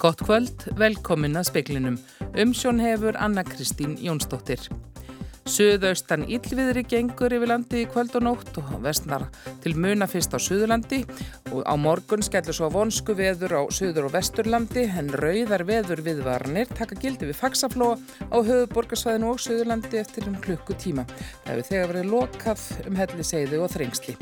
Gott kvöld, velkomin að speklinum. Umsjón hefur Anna Kristín Jónsdóttir. Suðaustan Íllviðri gengur yfir landi í kvöld og nótt og vestnar til muna fyrst á Suðurlandi og á morgun skellur svo vonsku veður á Suður og Vesturlandi en rauðar veður viðvarnir taka gildi við faksaflóa á höfuborgarsvæðinu og Suðurlandi eftir um klukkutíma. Það hefur þegar verið lokað um helliseiðu og þrengsli.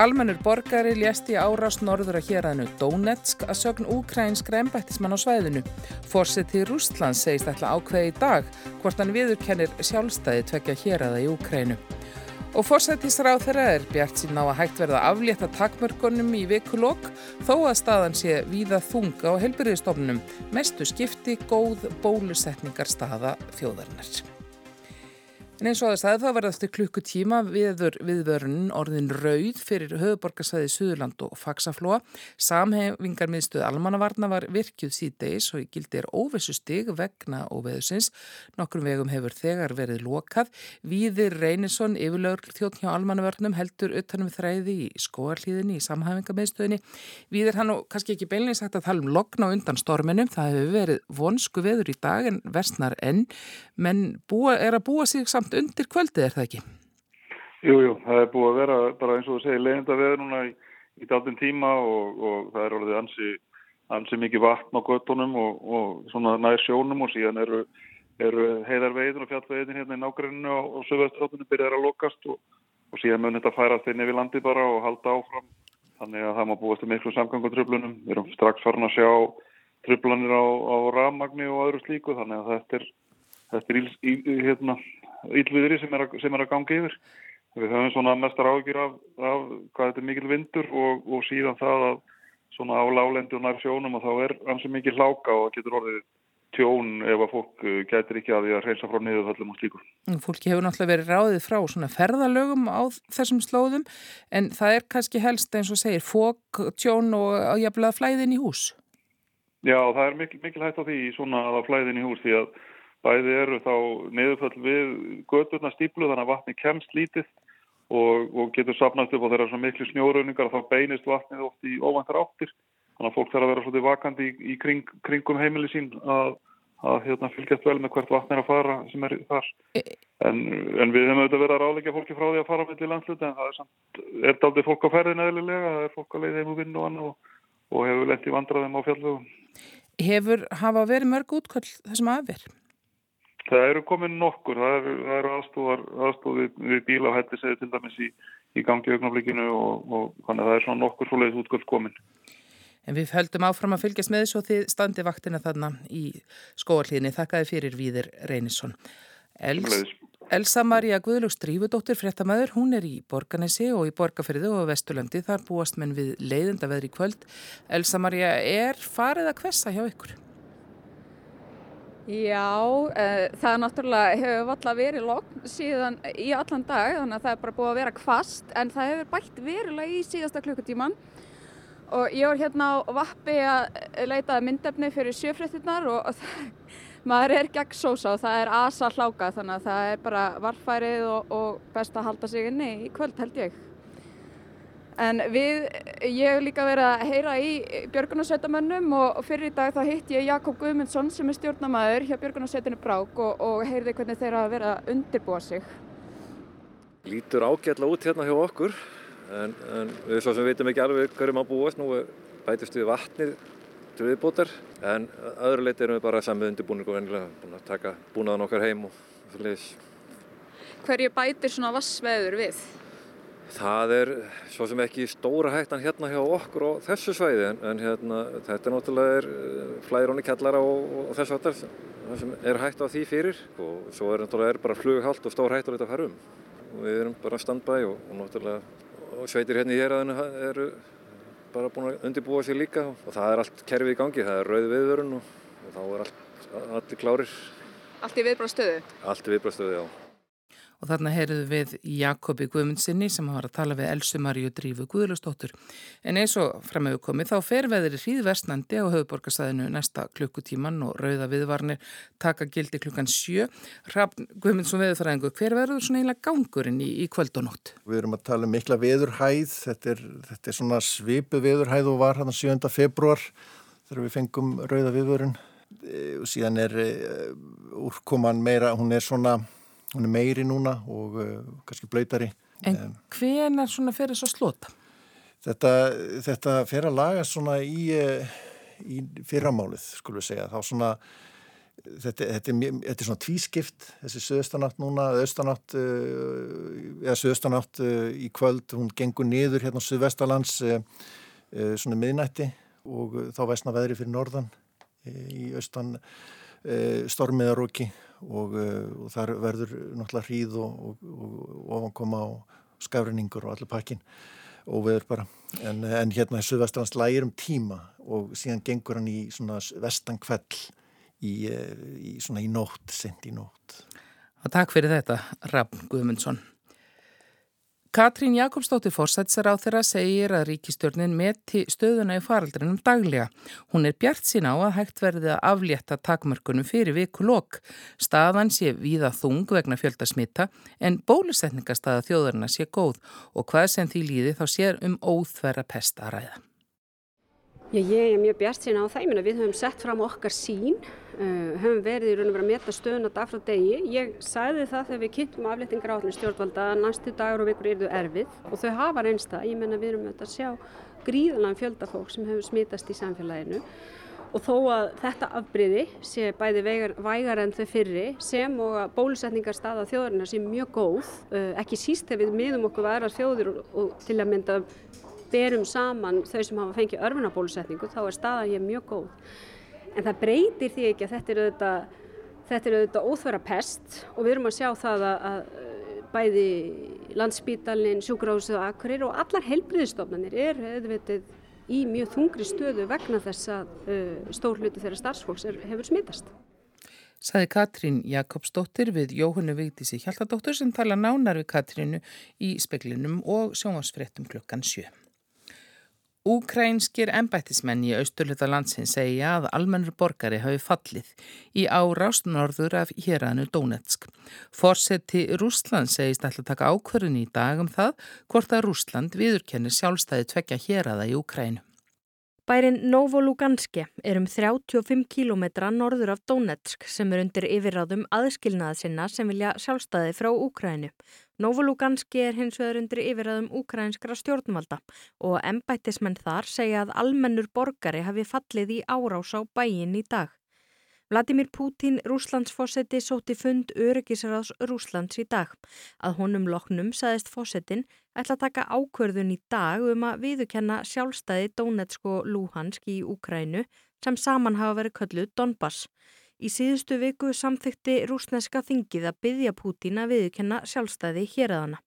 Almennur borgari lést í árás norður að héræðinu Donetsk að sögn úkrænskra embættismann á svæðinu. Fórseti Rústland segist ætla ákveði í dag hvort hann viðurkennir sjálfstæði tvekja héræða í Úkrænu. Og fórsetisráð þeirra er bjart sín á að hægt verða aflétta takmörgunum í vikulokk þó að staðan sé víða þunga á helbyrðistofnunum. Mestu skipti góð bólusetningar staða þjóðarinnar. En eins og að það verða eftir klukkutíma viður viðvörun orðin rauð fyrir höfuborgarsvæði Suðurland og Faxaflóa. Samhefingar miðstöð almannavarna var virkjuð síðdeis og í gildi er óvissu stig vegna óveðusins. Nokkrum vegum hefur þegar verið lokað. Víðir Reynisson, yfirlögur þjótt hjá almannavörnum, heldur utanum þræði í skóarlíðinni í samhefingar miðstöðinni. Víðir hann og kannski ekki beinlega sagt að tala um lokna undan storminum. Það hefur verið vonsku veður í dag en versnar enn, menn búa, er að búa sig samt samt undir kvöldið er það ekki? Jújú, jú, það er búið að vera bara eins og þú segir leiðinda veður núna í, í dálfinn tíma og, og það er orðið ansi, ansi mikið vatn á göttunum og, og svona nær sjónum og síðan eru, eru heiðarveiðin og fjallveiðin hérna í nágruninu og, og sögvestrátunum byrjar að lokast og síðan mun þetta færast inn yfir landi bara og halda áfram þannig að það má búast til miklu samgangutröflunum við erum strax farin að sjá tröflanir á, á rammagni og öðru slíku þannig að þetta er, þetta er í, í, hérna, yllviðri sem að, sem er að ganga yfir. Við höfum svona mestar ágjur af, af hvað þetta er mikil vindur og, og síðan það að svona á lálendi og nær sjónum og þá er ansið mikil hláka og getur orðið tjón ef að fólk uh, getur ekki að því að reynsa frá niðurföllum og slíkur. Fólki hefur náttúrulega verið ráðið frá svona ferðalögum á þessum slóðum en það er kannski helst eins og segir fók, tjón og að jafnlega flæðin í hús. Já, það er mikil, mikil hægt á því svona að flæðin í hús því að Bæði eru þá neðurföll við göturna stíplu þannig að vatni kemst lítið og, og getur sapnast upp og þeirra svona miklu snjórauningar og þá beinist vatnið oft í óvantar áttir. Þannig að fólk þarf að vera svolítið vakandi í, í kring, kringum heimili sín að, að hérna, fylgjast vel með hvert vatn er að fara sem er þar. En, en við hefum auðvitað verið að ráleika fólki frá því að fara með til landsluta en það er samt, er daldið fólk á ferðin eðlilega, það er fólk að leiða heim og vinna og annað og, og hefur lett í vandraðum á fjallvögum. Hefur hafa verið mörg útkvöld þessum aðverð? Það eru komin nokkur, það eru, er aðstúðar aðstúð við, við bíla og hættisegi til dæmis í, í gangi augnaflikinu og, og þannig að það er svona nokkur svoleiðis útgöld komin. En við höldum áfram að fylgjast með þessu og þið standi vaktina þarna í skóarlíðinni. Þakkaði fyrir Víðir Reynisson. Els, Elsa Maria Guðlúks Drífudóttir, fréttamaður, hún er í Borganesi og í Borgafyrðu og Vesturlandi. Þar búast menn við leiðenda veðri kvöld. Elsa Maria, er farið að kvessa hjá ykkur? Já, uh, það náttúrulega hefur valla verið logn síðan í allan dag þannig að það er bara búið að vera kvast en það hefur bætt verulega í síðasta klukkutíman og ég var hérna á vappi að leitaði myndefni fyrir sjöfréttinnar og, og maður er gegn sósa og það er asa hláka þannig að það er bara varfærið og, og best að halda sig inni í kvöld held ég. En við, ég hef líka verið að heyra í Björgunarsveitamönnum og fyrir í dag þá hitt ég Jakob Guðmundsson sem er stjórnamaður hjá Björgunarsveitinu Brák og, og heyrði hvernig þeir að vera að undirbúa sig. Lítur ágætla út hérna hjá okkur en, en við svo sem veitum ekki alveg hverjum að búast. Nú bætist við vatnið til viðbútar en öðru leiti erum við bara samið undirbúning og vennilega búin að taka búnaðan okkar heim og fyrir leiðis. Hverju bætir svona vassveður við? Það er svo sem ekki stóra hættan hérna hjá okkur og þessu svæði en, en hérna, þetta er náttúrulega er, eh, flæðir honni kellara og, og þessu hattar sem er hætt á því fyrir og svo er náttúrulega er bara flughald og stór hættur þetta farum og við erum bara standbæ og, og náttúrulega og sveitir hérna í héræðinu eru bara búin að undirbúa sér líka og það er allt kerfið í gangi, það er rauð viðvörun og, og þá er allt, allir klárir. Allt í viðbrástöðu? Allt í viðbrástöðu, já og þarna heyrðu við Jakobi Guðmundsinni sem var að tala við Elsu Maríu Drífu Guðlustóttur. En eins og framöfu komið þá fer veðri hríðvestnandi á höfuborgarsæðinu næsta klukkutíman og rauða viðvarnir taka gildi klukkan sjö. Hrafn Guðmundsson veðurfræðingu, hver verður svona eiginlega gangurinn í, í kvöld og nótt? Við erum að tala um mikla veðurhæð, þetta er, þetta er svona svipu veðurhæð og var hann 7. februar þegar við fengum rauða viðvörun og síðan er úrkoman meira, hún er svona, hún er meiri núna og kannski blöytari. En hven er svona fyrir svo slota? Þetta, þetta fer að laga svona í, í fyrramálið, skulum við segja. Þá svona, þetta, þetta, er, þetta er svona tvískipt, þessi söðustanátt núna, austanátt, eða söðustanátt í kvöld, hún gengur niður hérna á Suðvestalands svona miðnætti og þá væsna veðri fyrir norðan í austan stormiðaróki og, og þar verður náttúrulega hríð og, og, ofankoma og skafrinningur og allir pakkin og veður bara. En, en hérna í Suðvestalands lægir um tíma og síðan gengur hann í svona vestan kveld í, í svona í nótt, sent í nótt. Og takk fyrir þetta, Raffn Guðmundsson. Katrín Jakobsdóttir Forsætsar á þeirra segir að ríkistjórnin meti stöðuna í faraldrinum daglega. Hún er bjart sín á að hægt verði að aflétta takmörkunum fyrir viku lok. Staðan sé víða þung vegna fjöldasmita en bólusetningastaða þjóðarna sé góð og hvað sem því líði þá sér um óþverra pest að ræða. Já, ég er mjög bjart sín á það. Ég meina við höfum sett fram okkar sín, uh, höfum verið í raun og verið að meta stöðuna dag frá degi. Ég sagði það þegar við kynntum afléttingar átlun stjórnvalda að næstu dagur og vikur eru erfið og þau hafa reynst það. Ég meina við erum auðvitað að sjá gríðalega fjöldafólk sem hefur smitast í samfélaginu og þó að þetta afbriði sé bæði vegar, vægar en þau fyrri sem og að bólusetningarstaða þjóðarinnar sé mjög góð, uh, ekki síst þegar við miðum okkur værar þjóður og, og til að mynda berum saman þau sem hafa fengið örfunabólusetningu þá er staðan ég mjög góð. En það breytir því ekki að þetta er auðvitað, þetta er auðvitað óþvara pest og við erum að sjá það að, að bæði landsbítalinn, sjúkrahúsið og akkurir og allar helbriðistofnanir er auðvitað í mjög þungri stöðu vegna þess að uh, stór hluti þeirra starfsfólks er, hefur smitast. Saði Katrín Jakobsdóttir við Jóhannu Vigdísi Hjaltadóttur sem tala nánar við Katrínu í speklinum og sjónvarsfrettum klukkan sjö. Úkrænskir embættismenn í austurluta landsins segja að almennur borgari hafi fallið í árást norður af héræðinu Dónetsk. Forseti Rúsland segist alltaf taka ákvörðun í dag um það hvort að Rúsland viðurkennir sjálfstæði tvekja héræða í Úkrænu. Bærin Novoluganski er um 35 kílometra norður af Donetsk sem er undir yfirráðum aðskilnaða sinna sem vilja sjálfstæði frá Úkrænu. Novoluganski er hins vegar undir yfirræðum úkrænskra stjórnvalda og embættismenn þar segja að almennur borgari hafi fallið í árás á bæin í dag. Vladimir Putin, rúslandsfósetti, sóti fund öryggisraðs Rúslands í dag. Að honum loknum saðist fósettin ætla að taka ákverðun í dag um að viðukenna sjálfstæði Donetsk og Luhansk í Úkrænu sem saman hafa verið kölluð Donbass. Í síðustu viku samþykti rúsneska þingið að byggja Pútín að viðkenna sjálfstæði héræðana.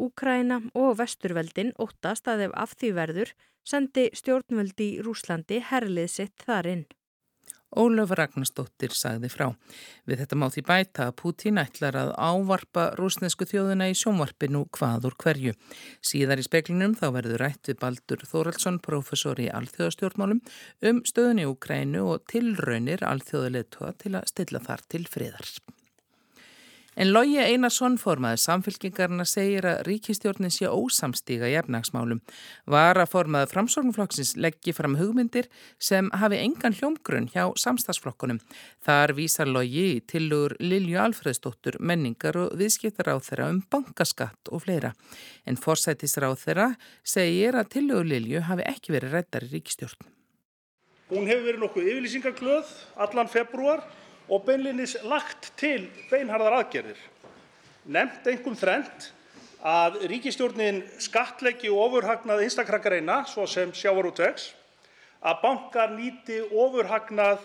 Úkræna og vesturveldin óttast að ef af því verður sendi stjórnveldi í Rúslandi herlið sitt þar inn. Ólöf Ragnarsdóttir sagði frá. Við þetta má því bæta að Pútín ætlar að ávarpa rúsnesku þjóðuna í sjónvarpinu hvað úr hverju. Síðar í speklinum þá verður rætt við Baldur Þóraldsson, professor í alþjóðastjórnmálum, um stöðunni í Ukrænu og tilraunir alþjóðuletua til að stilla þar til friðar. En Lógi Einarsson formaði samfélkingarna segir að ríkistjórnin sé ósamstíga í efnagsmálum. Var að formaði framsorgnflokksins leggji fram hugmyndir sem hafi engan hljómgrunn hjá samstagsflokkunum. Þar vísar Lógi í tilugur Lilju Alfredsdóttur menningar og viðskiptar á þeirra um bankaskatt og fleira. En forsætisra á þeirra segir að tilugur Lilju hafi ekki verið rættar í ríkistjórn. Hún hefur verið nokkuð yfirlýsingarklöð allan februar og beinlínis lagt til beinharðar aðgerðir. Nefnt einhverjum þrennt að ríkistjórnin skattleggi ofurhagnað einstakrakkareina, svo sem sjávarútvegs, að bankar nýti ofurhagnað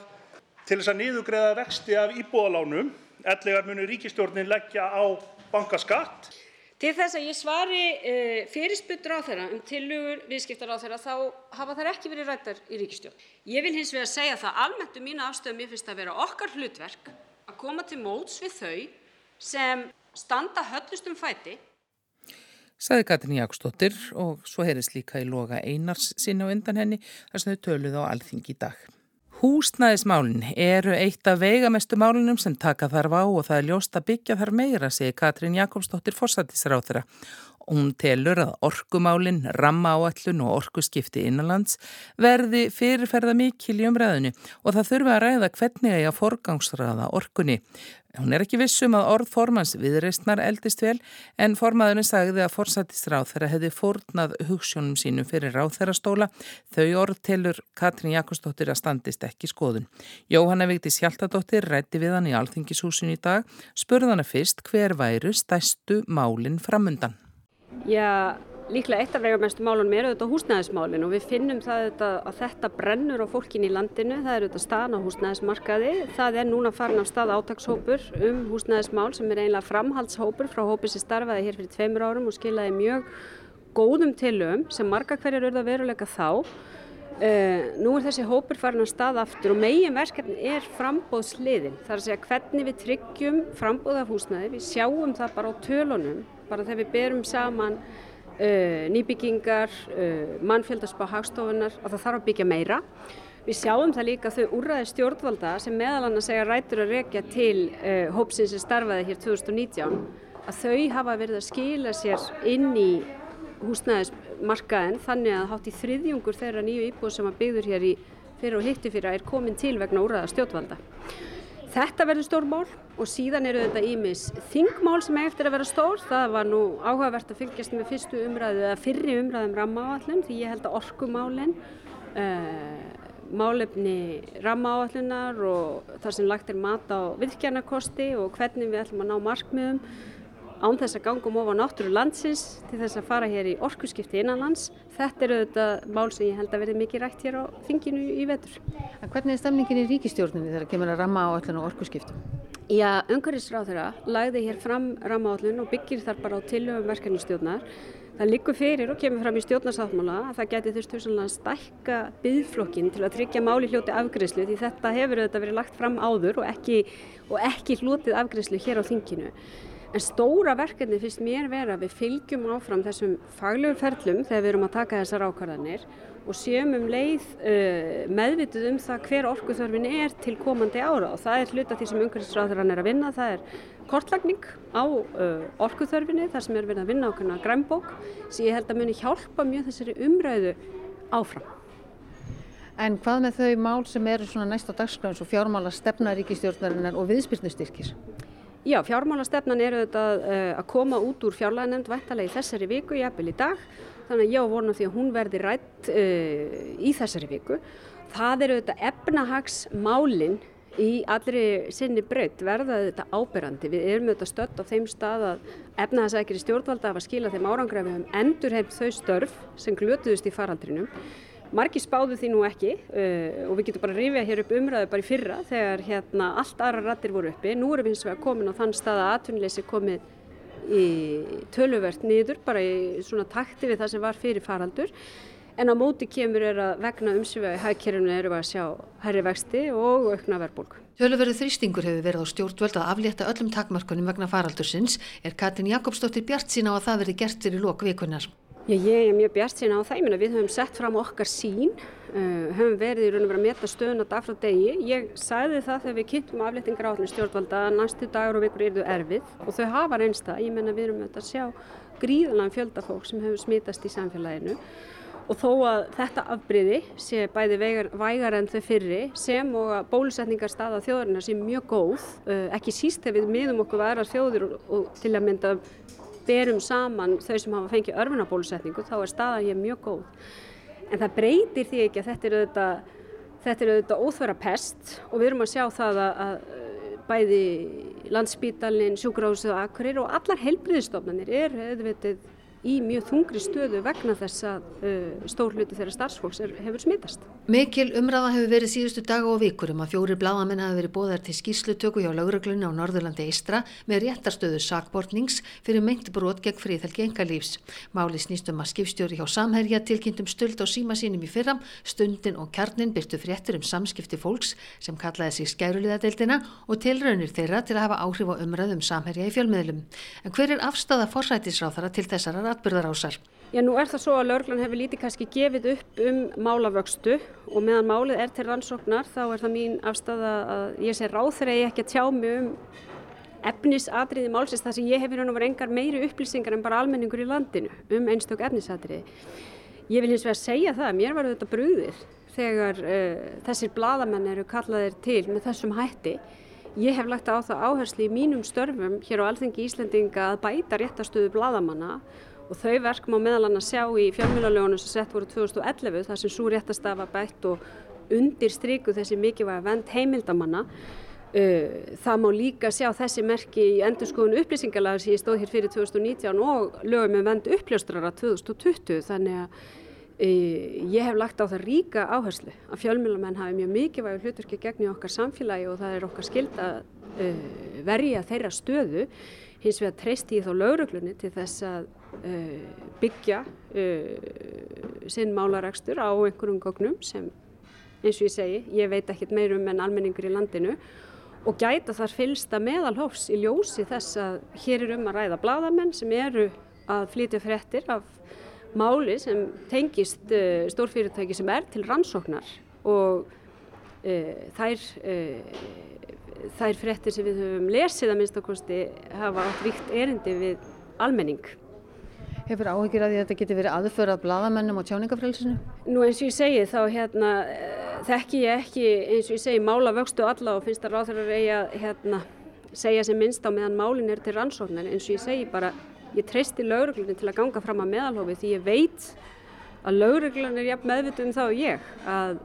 til þess að niðugreiða vexti af íbúðalánum, ellegar muni ríkistjórnin leggja á bankaskatt. Til þess að ég svari uh, fyrirspurn ráðherra um tillögur viðskiptaráðherra þá hafa þær ekki verið ræddar í ríkisstjórn. Ég vil hins vegar segja það almennt um mína afstöðu mér finnst að vera okkar hlutverk að koma til móts við þau sem standa höllustum fæti. Saði Katrin Jákstóttir og svo heyrðist líka í loga einars sinna á undan henni þar sem þau töluð á alþing í dag. Húsnæðismálin eru eitt af veigamestu málinum sem taka þarf á og það er ljóst að byggja þar meira, segi Katrín Jakobsdóttir fórsættisráþura. Hún telur að orkumálin, ramma áallun og orkuskipti innanlands verði fyrirferða mikil í umræðinu og það þurfa að ræða hvernig að ég að forgangsraða orkunni. Hún er ekki vissum að orð formans viðreistnar eldist vel en formaðurinn sagði að forsættisráð þeirra hefði fórnað hugssjónum sínum fyrir ráð þeirra stóla. Þau orð telur Katrín Jakobsdóttir að standist ekki skoðun. Jóhanna Vigdís Hjaltadóttir rætti við hann í Alþingishúsin í dag, spurði hana fyrst hver væru stæstu málinn framundan. Já, Líklega eitt af vegamestu málunum er auðvitað húsnæðismálin og við finnum það að þetta brennur á fólkin í landinu, það er auðvitað staðan á húsnæðismarkaði. Það er núna farin á stað átagshópur um húsnæðismál sem er einlega framhaldshópur frá hópi sem starfaði hér fyrir tveimur árum og skilaði mjög góðum tilum sem marga hverjar auðvitað veruleika þá. Uh, nú er þessi hópur farin á stað aftur og megin verkefni er frambóðsliðin. Það er að segja hvernig við tryggjum frambóðafhúsnæði, við sjáum það bara á tölunum, bara þegar við berum saman uh, nýbyggingar, uh, mannfjöldarspa hagstofunar og það þarf að byggja meira. Við sjáum það líka þau úrræði stjórnvalda sem meðal annars segja rætur að rekja til uh, hópsins sem starfaði hér 2019 að þau hafa verið að skila sér inn í húsnæðismarkaðin þannig að hátt í þriðjungur þeirra nýju íbúð sem að byggður hér í fyrir og hittu fyrir að er komin til vegna úrræða stjórnvalda. Þetta verður stór mál og síðan eru þetta ímis þingmál sem eftir að vera stór. Það var nú áhugavert að fylgjast með fyrstu umræðu eða fyrri umræðum rammaáallun því ég held að orkumálinn, uh, málefni rammaáallunar og þar sem lagt er mat á virkjarnakosti og hvernig við ætlum að ná markmiðum án þess að ganga um ofa náttúru landsins til þess að fara hér í orkuskipti innanlands. Þetta eru auðvitað mál sem ég held að verði mikið rætt hér á þinginu í vetur. En hvernig er stemningin í ríkistjórnum þegar kemur að ramma áallun og orkuskiptum? Já, umhverfisráð þeirra lagði hér fram ramma áallun og byggir þar bara á tilöfum verkefnistjórnar. Það liggur fyrir og kemur fram í stjórnarsáttmála að það geti þurftu að stækka byggflokkin til að tryggja máli hljóti afgriðslu því þetta hefur auðvitað verið lagt fram áður og ekki, og ekki hlutið afgriðslu hér á þinginu. En stóra verkefni finnst mér vera að við fylgjum áfram þessum faglegu ferlum þegar við erum að taka þessar ákvarðanir og séum um leið uh, meðvituð um það hver orkuþörfin er til komandi ára og það er hluta því sem umhverfisráðurann er að vinna, það er kortlagning á uh, orkuþörfinni þar sem er verið að vinna ákveðna grænbók sem ég held að muni hjálpa mjög þessari umræðu áfram. En hvað með þau mál sem eru svona næst á dagskræðins og fjármála stefna ríkistjórnarinnar og viðspilnustyrkir? Já, fjármálastefnan er auðvitað uh, að koma út úr fjárlæðanemnd vættalega í þessari viku, jafnvel í dag. Þannig að ég á vonu því að hún verði rætt uh, í þessari viku. Það er auðvitað efnahagsmálinn í allri sinni braut verða auðvitað áberandi. Við erum auðvitað stött á þeim stað að efnahagsækiri stjórnvalda hafa skilað þeim árangræfum endurheimt þau störf sem glötuðust í faraldrinum. Marki spáðu því nú ekki uh, og við getum bara að rifja hér upp umræðu bara í fyrra þegar hérna allt aðra rattir voru uppi. Nú erum við hins vegar komin á þann stað að atvinnleysi komið í töluvert niður bara í svona takti við það sem var fyrir faraldur. En á móti kemur er að vegna umsviða í hægkerfunu eru að sjá herri vexti og aukna verðbólk. Töluverðu þrýstingur hefur verið á stjórnvöld að aflétta öllum takmarkunum vegna faraldursins. Er Katin Jakobsdóttir Bjart sína á að það verði gert fyrir lok vikunar? Já, ég er mjög bjart sína á það, ég meina við höfum sett fram okkar sín, uh, höfum verið í raun og verið að meta stöðun á dag frá degi. Ég sagði það þegar við kynntum afléttingar átlun stjórnvalda að næstu dagur og vikur eru erfið og þau hafa reynst það. Ég meina við erum að sjá gríðalega fjölda fólk sem hefur smitast í samfélaginu og þó að þetta afbríði sé bæði vegar, vægar en þau fyrri sem og að bólusetningar staða þjóðurina sé mjög góð, uh, ekki síst þegar við miðum okkur aðra þjóður og, og til að mynda berum saman þau sem hafa fengið örfunabólusetningu þá er staðan hér mjög góð. En það breytir því ekki að þetta er auðvitað, þetta er auðvitað óþvera pest og við erum að sjá það að, að bæði landsbítalinn, sjúkrahúsið og akkurir og allar helbriðistofnanir er auðvitað í mjög þungri stöðu vegna þess að uh, stór hluti þeirra starfsfólks er, hefur smittast. Mikil umræða hefur verið síðustu daga og vikur um að fjóri bladamenn hafi verið bóðar til skýrslutöku hjá lauruglunni á Norðurlandi Eistra með réttarstöðu sakbortnings fyrir meint brot gegn fríðhelgi engalífs. Máli snýst um að skipstjóri hjá Samherja tilkynntum stöld á síma sínum í fyrram, stundin og kjarnin byrtu fréttur um samskipti fólks sem kallaði sig skæruliðadeildina og tilraunir þeirra til að hafa áhrif á umræðum Samherja í fjölmiðlum. En hver er þessarar atbyrðarásar. Já, nú er það svo að laurglann hefur lítið kannski gefið upp um málavöxtu og meðan málið er til rannsóknar þá er það mín afstæða að ég sé ráð þegar ég ekki að tjá mig um efnisatriði málsins þar sem ég hef verið engar meiri upplýsingar en bara almenningur í landinu um einstök efnisatriði. Ég vil hins vegar segja það að mér var þetta brúðir þegar uh, þessir bladamenn eru kallaðir til með þessum hætti. Ég hef lagt á það áherslu í mínum störfum hér á Alþengi Íslandinga að bæta réttastöðu bladamanna og þau verk má meðal annars sjá í fjármjölalögunum sem sett voru 2011 þar sem svo réttastafa bætt og undir stryku þessi mikilvæga vend heimildamanna. Uh, það má líka sjá þessi merki í endurskoðun upplýsingalaga sem ég stóð hér fyrir 2019 og lögum með vend uppljóstrara 2020 þannig að uh, ég hef lagt á það ríka áherslu að fjölmjölamenn hafi mjög mikilvægur hluturki gegn í okkar samfélagi og það er okkar skild að uh, verja þeirra stöðu hins vegar treysti ég þá lauruglunni til þess að byggja sinn málaregstur á einhverjum gognum sem eins og ég segi, ég veit ekkert meirum en almenningur í landinu og gæta þar fylsta meðalhófs í ljósi þess að hér er um að ræða bladamenn sem eru að flytja fréttir af máli sem tengist uh, stórfyrirtæki sem er til rannsóknar og uh, þær, uh, þær fréttir sem við höfum lesið að minnstakosti hafa átt vikt erindi við almenning. Hefur áhyggjur að því að þetta geti verið aðförað bladamennum á tjáningafrælsinu? Nú eins og ég segi þá hérna þekki ég ekki eins og ég segi mála vöxtu alla og finnst að ráþarar eigi að hérna, segja sem minnst á meðan málin er til rannsóknar eins og ég segi bara ég treysti lauruglunni til að ganga fram að meðalhófi því ég veit að lauruglun er jafn meðvitt um það og ég að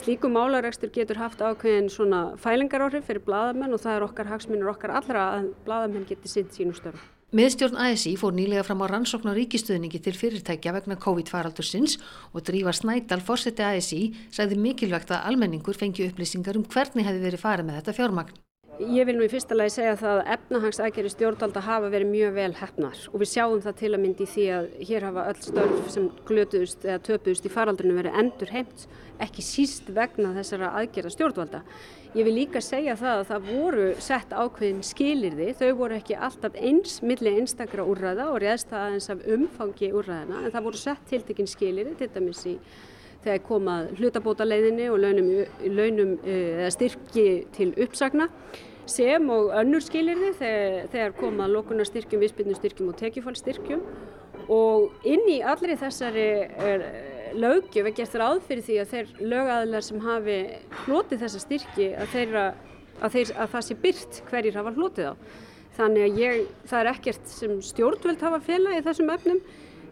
slíku málaregstur getur haft ákveðin svona fælingaráhrif fyrir bladamenn og það er okkar hagsmunir okkar allra að bladamenn geti sinn sínu störn. Miðstjórn ASI fór nýlega fram á rannsókn og ríkistuðningi til fyrirtækja vegna COVID-faraldursins og Drífa Snædal, fórseti ASI, sagði mikilvægt að almenningur fengi upplýsingar um hvernig hefði verið farið með þetta fjármagn. Ég vil nú í fyrsta lagi segja það að efnahagsækjari stjórnvalda hafa verið mjög vel hefnar og við sjáum það til að myndi því að hér hafa öll störf sem glötuðust eða töpuðust í faraldrinu verið endur heimt, ekki síst vegna þessara aðgerða stjórnvalda. Ég vil líka segja það að það voru sett ákveðin skilirði, þau voru ekki alltaf eins millir einstakra úrræða og réðst það aðeins af umfangi úrræðina en það voru sett tiltekinn skilirði, til dæmis í þegar komað hlutabóta leiðinni og launum, launum eh, styrki til uppsagna sem og önnur skilirði þegar, þegar komað lókunarstyrkjum, viðspilnustyrkjum og tekjufálstyrkjum og inn í allri þessari er, lögjöf er gert ráð fyrir því að þeir lögæðilar sem hafi hlotið þessa styrki að, þeirra, að, þeir, að það sé byrt hverjir hafa hlotið á. Þannig að ég, það er ekkert sem stjórnvöld hafa fela í þessum efnum.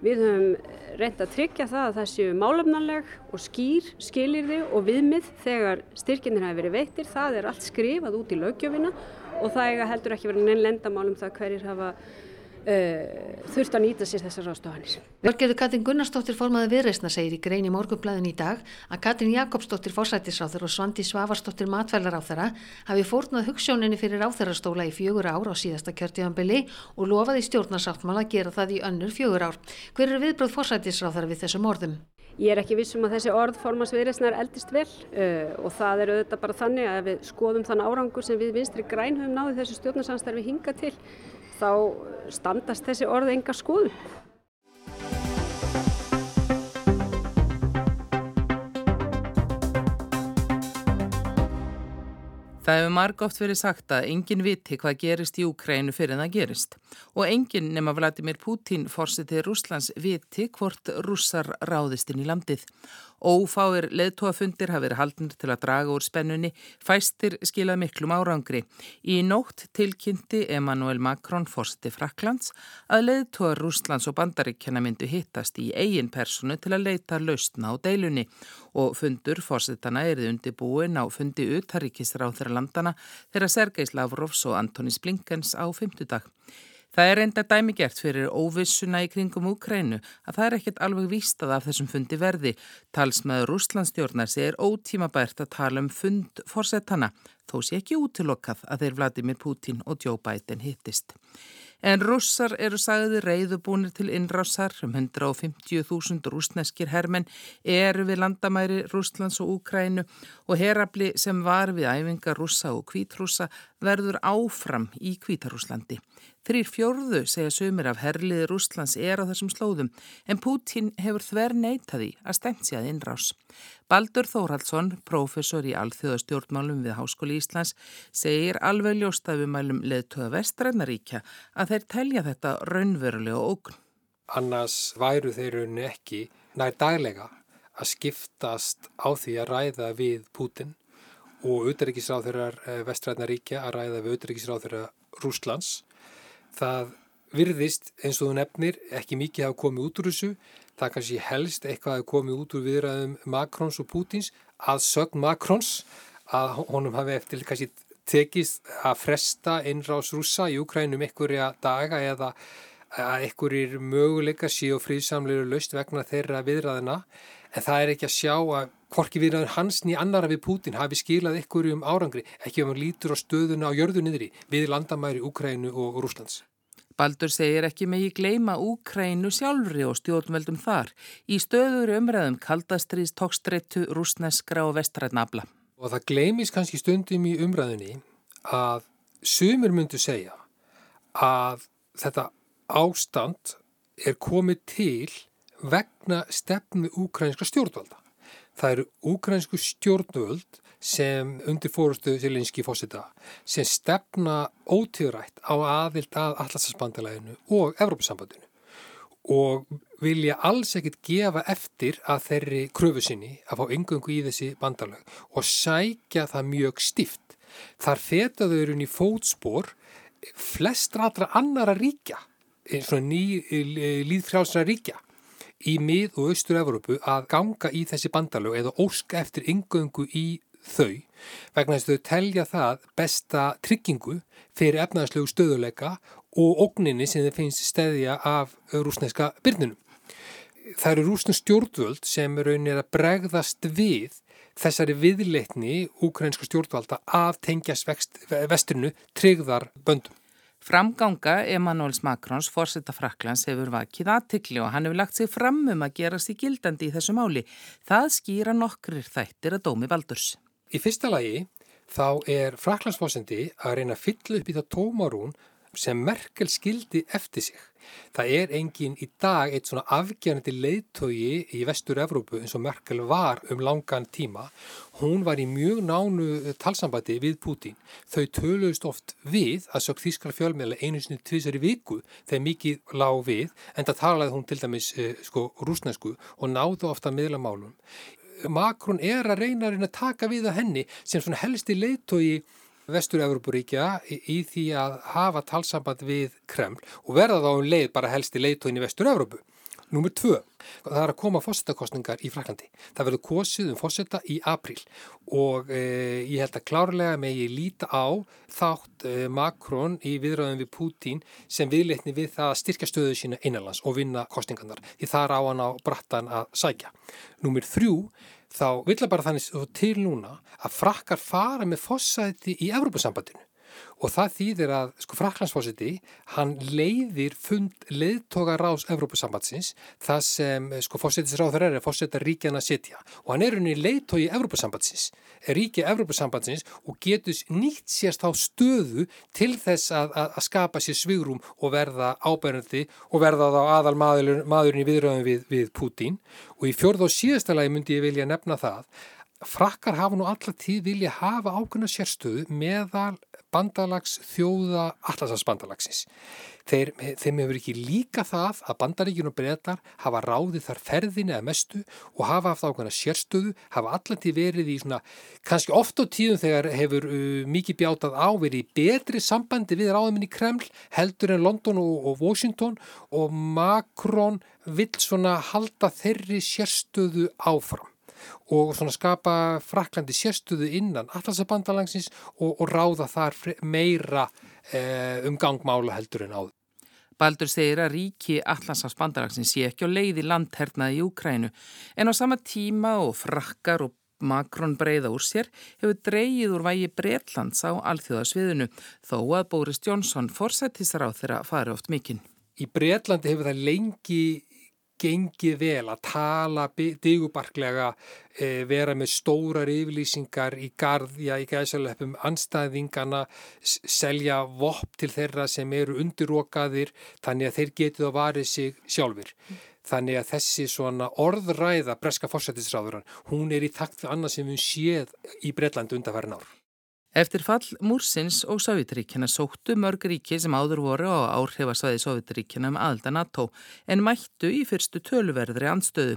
Við höfum reynd að tryggja það að það séu málefnarleg og skýr skilirði og viðmið þegar styrkinir hafi verið veittir. Það er allt skrifað út í lögjöfina og það heldur ekki verið neinn lendamálum það hverjir hafa Uh, þurft að nýta sér þessar ráðstofanir. Vörgerður Katrin Gunnarsdóttir formaði viðreysna segir í grein í morgunblæðin í dag að Katrin Jakobsdóttir fórsættisráþur og Svandi Svavarsdóttir matfælaráþara hafi fórnað hugssjóninni fyrir ráþarastóla í fjögur ár á síðasta kjörtíðanbili og lofaði stjórnarsáttmála að gera það í önnur fjögur ár. Hver er viðbröð fórsættisráþara við þessum orðum? Ég er ekki vissum að þessi orð formans viðreysnar eldist vel uh, og það er auðvitað bara þannig að við skoðum þann árangur sem við vinstri græn höfum náðið þessu stjórnarsamstarfi hinga til þá standast þessi orð enga skoðun. Það hefur marg oft verið sagt að enginn viti hvað gerist í Úkrænu fyrir en það gerist og enginn nema Vladimir Putin fórseti Rúslands viti hvort rússar ráðist inn í landið Ófáir leðtóafundir hafi verið haldnir til að draga úr spennunni, fæstir skilað miklum árangri. Í nótt tilkynnti Emmanuel Macron fórsti Fraklands að leðtóa Rúslands og Bandaríkjana myndu hittast í eigin personu til að leita laustna á deilunni og fundur fórsetana erið undir búin á fundi utaríkisra á þeirra landana þeirra Sergeis Lavrovs og Antonis Blinkens á fymtudag. Það er enda dæmi gert fyrir óvissuna í kringum Úkrænu að það er ekkert alveg vístað af þessum fundi verði. Talsmaður Rúslandstjórnar segir ótímabært að tala um fund fórsetana, þó sé ekki útilokkað að þeir Vladimir Putin og Joe Biden hittist. En russar eru sagði reyðubúnir til innrásar um 150.000 rúsneskir hermenn eru við landamæri Rúslands og Úkrænu og herabli sem var við æfinga russa og kvítrúsa verður áfram í Kvítarúslandi. Þrýr fjórðu segja sumir af herliði Rúslands er á þessum slóðum en Pútín hefur þver neytaði að stemt sig að innrás. Baldur Þórhaldsson, professor í alþjóðastjórnmálum við Háskóli Íslands, segir alveg ljóstafumælum leðtöða vestrænaríkja að þeir telja þetta raunverulega ógn. Annars væru þeir rauninni ekki nær daglega að skiptast á því að ræða við Pútin og auðaríkisráþurar eh, vestrænaríkja að ræða við auðaríkisráþurar Rúslands það virðist eins og þú nefnir ekki mikið hafa komið út úr þessu. Það kannski helst eitthvað hafa komið út úr viðræðum Makrons og Pútins að sögn Makrons að honum hafi eftir kannski tekist að fresta innrás rúsa í Ukrænum einhverja daga eða að einhverjir möguleika síð og fríðsamlegur löst vegna þeirra viðræðina en það er ekki að sjá að hvorki viðræður hans ný annara við Pútin hafi skilað einhverjum árangri ekki ef hann lítur á stöðuna á jörðu niðri við landamæri Úkrænu og Rúslands. Baldur segir ekki megi gleima Úkrænu sjálfri og stjórnveldum þar í stöður umræðum kaldastriðs tókstreitu rúsneskra og vestrætnabla. Og það gleimis kannski stundum í umræðinni að sumir myndu segja að þetta ástand er komið til vegna stefnu úkrænska stjórnvalda. Það eru úkrænsku stjórnvöld sem undir fórustu Zelenski fósita sem stefna ótíðrætt á aðild að Allarsansbandalæðinu og Evrópusambandinu og vilja alls ekkit gefa eftir að þeirri kröfu sinni að fá yngöngu í þessi bandalög og sækja það mjög stift. Þar fetaður hún í fótspor flest ratra annara ríkja, eins og ný líðfrjálsra ríkja í mið- og austur-Európu að ganga í þessi bandalög eða óska eftir yngöngu í þau vegna þess að þau telja það besta tryggingu fyrir efnaðslegu stöðuleika og ógninni sem þeir finnst stæðja af rúsneska byrnunum. Það eru rúsnum stjórnvöld sem raunir að bregðast við þessari viðleitni úkrænska stjórnvalda að tengjast vesturinu tryggðar böndum. Framganga Emanuels Makrons, fórsetta Fraklands, hefur vakið aðtikli og hann hefur lagt sig fram um að gera sig gildandi í þessu máli. Það skýra nokkrir þættir að dómi Valdurs. Í fyrsta lagi þá er Fraklandsfósendi að reyna að fylla upp í það tómarún sem Merkel skildi eftir sig. Það er engin í dag eitt svona afgerandi leiðtogi í vestur Evrópu eins og Merkel var um langan tíma. Hún var í mjög nánu talsambandi við Putin. Þau töluðust oft við að sög þýskar fjölmiðlega einu sinni tvísari viku þegar mikið lág við en það talaði hún til dæmis eh, sko rúsnesku og náðu ofta miðlamálum. Makrón er að reyna að reyna að taka við að henni sem svona helsti leiðtogi Vestur-Európuríkja í, í því að hafa talsamband við Kreml og verða þá um leið bara helsti leiðtóin í Vestur-Európu. Númur tvö, það er að koma fósettakostningar í Fraklandi. Það verður kosið um fósetta í april og eh, ég held að klárlega ég líta á þátt eh, Makrón í viðröðum við Pútín sem viðleitni við það að styrkja stöðu sína innanlands og vinna kostningarnar því það er á hann á brattan að sækja. Númur þrjú, þá vil að bara þannig til núna að frakkar fara með fósæti í Evrópusambandinu og það þýðir að sko Fraklandsfósiti hann leiðir fund leiðtoga rás Evrópusambandsins það sem sko fósitisráður er að fósita ríkjana setja og hann er unni leiðtogi Evrópusambandsins, er ríkja Evrópusambandsins og getur nýtt sérst á stöðu til þess að, að, að skapa sér svigrum og verða ábærandi og verða þá aðal maður, maðurinn í viðröðum við, við Pútín. Og í fjörð og síðasta lagi myndi ég vilja nefna það frakkar hafa nú alltaf tíð vilja hafa ákveðna sérstöðu meðal bandalags þjóða allarsafsbandalagsins. Þeir, þeim hefur ekki líka það að bandaríkjun og breytar hafa ráðið þar ferðinni eða mestu og hafa haft ákveðna sérstöðu, hafa alltaf verið í svona, kannski oft á tíðum þegar hefur uh, mikið bjátað á verið í betri sambandi við ráðminni Kreml heldur en London og, og Washington og Macron vill svona halda þeirri sérstöðu áfram og svona skapa Fraklandi sérstuðu innan allarsabandalangsins og, og ráða þar meira eh, um gangmála heldur en áður. Baldur segir að ríki allarsabandalangsins sé ekki á leiði landhernaði í Ukrænu en á sama tíma og frakkar og Makrón breyða úr sér hefur dreyið úr vægi Breitlands á alþjóðasviðinu þó að Boris Johnson forsættisar á þeirra fari oft mikinn. Í Breitlandi hefur það lengi gengið vel að tala digubarklega, e, vera með stórar yfirlýsingar í gard, já í gæðsalöfum anstæðingana, selja vopp til þeirra sem eru undirokaðir þannig að þeir getið að varið sig sjálfur. Þannig að þessi svona orðræða breska fórsættisráðuran, hún er í takt við annað sem við séð í Breitlandu undanfærin ár. Eftir fall Múrsins og Sovjetaríkjana sóttu mörg ríki sem áður voru á áhrifasvæði Sovjetaríkjana um aðelda NATO en mættu í fyrstu töluverðri anstöðu.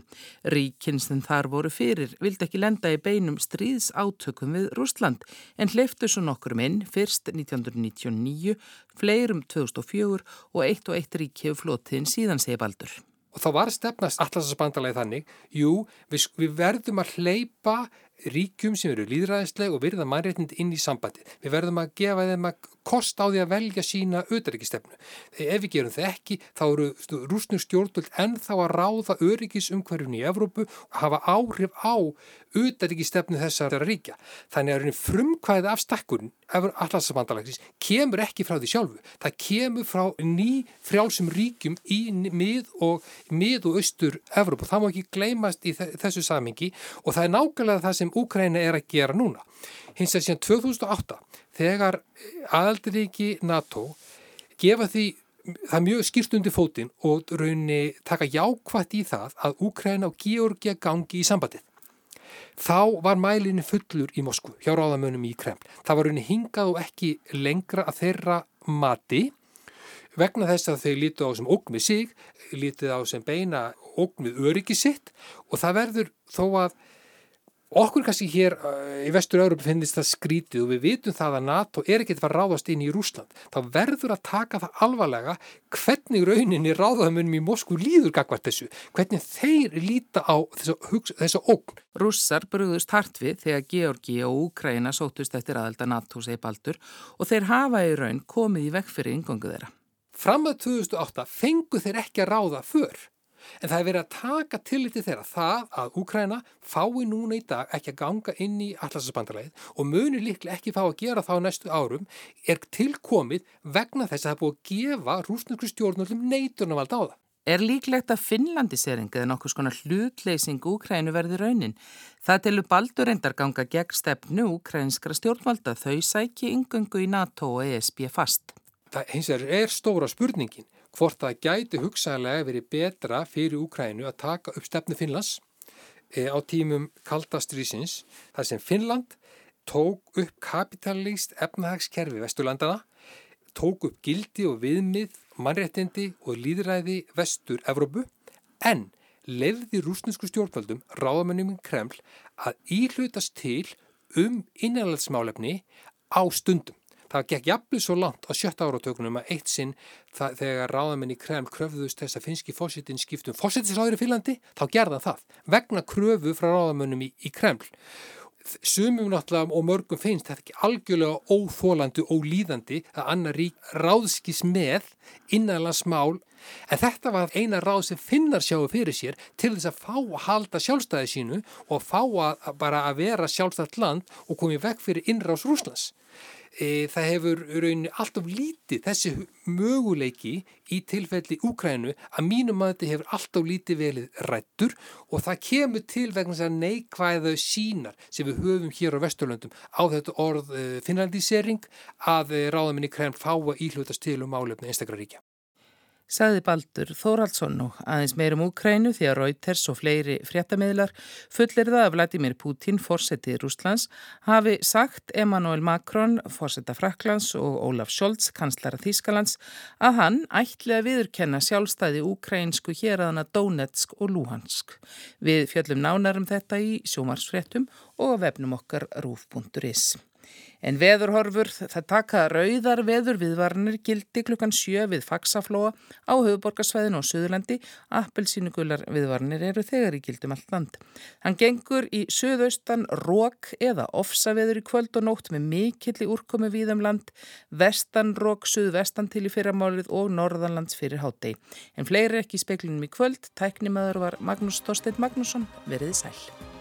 Ríkin sem þar voru fyrir vildi ekki lenda í beinum stríðs átökum við Rúsland en hleyftu svo nokkur minn fyrst 1999, fleirum 2004 og eitt og eitt ríki hefur flótiðin síðan segi baldur. Og þá var stefnast allarsasbandalagi þannig, jú, við, við verðum að hleypa ríkjum sem eru líðræðisleg og virða mannréttind inn í sambandi. Við verðum að gefa þeim að kost á því að velja sína auðaríkistefnu. Ef við gerum það ekki, þá eru rúsnur stjórnvöld ennþá að ráða öryggisumhverjum í Evrópu og hafa áhrif á auðaríkistefnu þessara ríkja. Þannig að frumkvæði af stakkurinn, allarsambandalagsins, kemur ekki frá því sjálfu. Það kemur frá ný frjálsum ríkjum í mið og, mið og austur Evrópu. Það má ekki gleymast í þessu samingi og það er nákvæmlega það sem sem Úkræna er að gera núna. Hins að síðan 2008 þegar aðaldiríki NATO gefa því það mjög skýrst undir fótinn og raunni taka jákvætt í það að Úkræna og Georgia gangi í sambandið. Þá var mælinni fullur í Moskvu hjá ráðamönum í Kreml. Það var raunni hingað og ekki lengra að þeirra mati vegna þess að þau lítið á sem ógn við sig, lítið á sem beina ógn við öryggi sitt og það verður þó að Okkur kannski hér uh, í vestur-Európa finnist það skrítið og við vitum það að NATO er ekkert að ráðast inn í Rúsland. Þá verður að taka það alvarlega hvernig rauninni ráðamunum í Moskú líður gagvart þessu. Hvernig þeir líta á þessu ógn. Rússar brúðust hart við þegar Georgi og Úkraina sótust eftir aðelda NATO segi baldur og þeir hafa í raun komið í vekk fyrir yngöngu þeirra. Fram að 2008 fengu þeir ekki að ráða för. En það er verið að taka tilliti þeirra það að Úkræna fái núna í dag ekki að ganga inn í allarsasbandarlegið og munir líklega ekki fá að gera þá næstu árum er tilkomið vegna þess að það búið að gefa rúsnesku stjórnvöldum neitunavald á það. Er líklegt að Finnlandiseringa eða nokkus konar hlutleysing Úkrænu verði raunin? Það tilur baldur endar ganga gegn stefnu úkrænskra stjórnvalda þau sæki yngöngu í NATO og ESB fast. Það hins vegar er stóra spurningin hvort það gæti hugsaðlega verið betra fyrir Úkrænu að taka upp stefnu Finnlands e, á tímum kaldastrýsins þar sem Finnland tók upp kapitalíst efnahagskerfi Vesturlandana, tók upp gildi og viðmið, mannréttindi og líðræði Vestur-Evrópu en lefði rúsnesku stjórnvöldum ráðamennum Kreml að íhlutast til um innanlandsmálefni á stundum. Það gekk jafnveg svo langt á sjötta áratökunum að eitt sinn það, þegar ráðamenn í Kreml kröfðust þess að finski fósittin skiptum fósittisráður í Fínlandi, þá gerða það vegna kröfu frá ráðamennum í, í Kreml. Sumum náttúrulega og mörgum finnst þetta ekki algjörlega óþólandi og líðandi að annar rík ráðskis með innanlandsmál en þetta var eina ráð sem finnar sjáu fyrir sér til þess að fá að halda sjálfstæði sínu og fá að bara að vera sjálfstætt land og komið vekk fyrir innrás Rúslands e, það hefur rauninni alltaf lítið þessi möguleiki í tilfelli Úkrænu að mínum að þetta hefur alltaf lítið velið rættur og það kemur til vegna þess að neikvæða sínar sem við höfum hér á Vesturlöndum á þetta orð e, finlandisering að e, ráðaminni Kreml fá að íhlutast til um álefni einstakra ríkja sagði Baldur Þóraldsson og aðeins meirum Úkrænu því að Reuters og fleiri fréttameðlar fullir það að Vladimir Putin, fórsetið Rúslands, hafi sagt Emmanuel Macron, fórsetta Fraklands og Olaf Scholz, kanslara Þískalands, að hann ætli að viðurkenna sjálfstæði úkrænsku hér aðana Donetsk og Luhansk. Við fjöllum nánarum þetta í sjómarsfréttum og vefnum okkar rúf.is. En veðurhorfur, það taka rauðar veður viðvarnir gildi klukkan sjö við Faxaflóa á höfuborgarsvæðinu og Suðurlandi. Appelsínugular viðvarnir eru þegar í gildum allt land. Hann gengur í söðaustan rók eða ofsaveður í kvöld og nótt með mikill í úrkomi víðum land, vestanrók, suðvestan til í fyrramálið og norðanlands fyrir hátegi. En fleiri ekki í speklinum í kvöld, tæknimaður var Magnús Þorstein Magnússon, veriði sæl.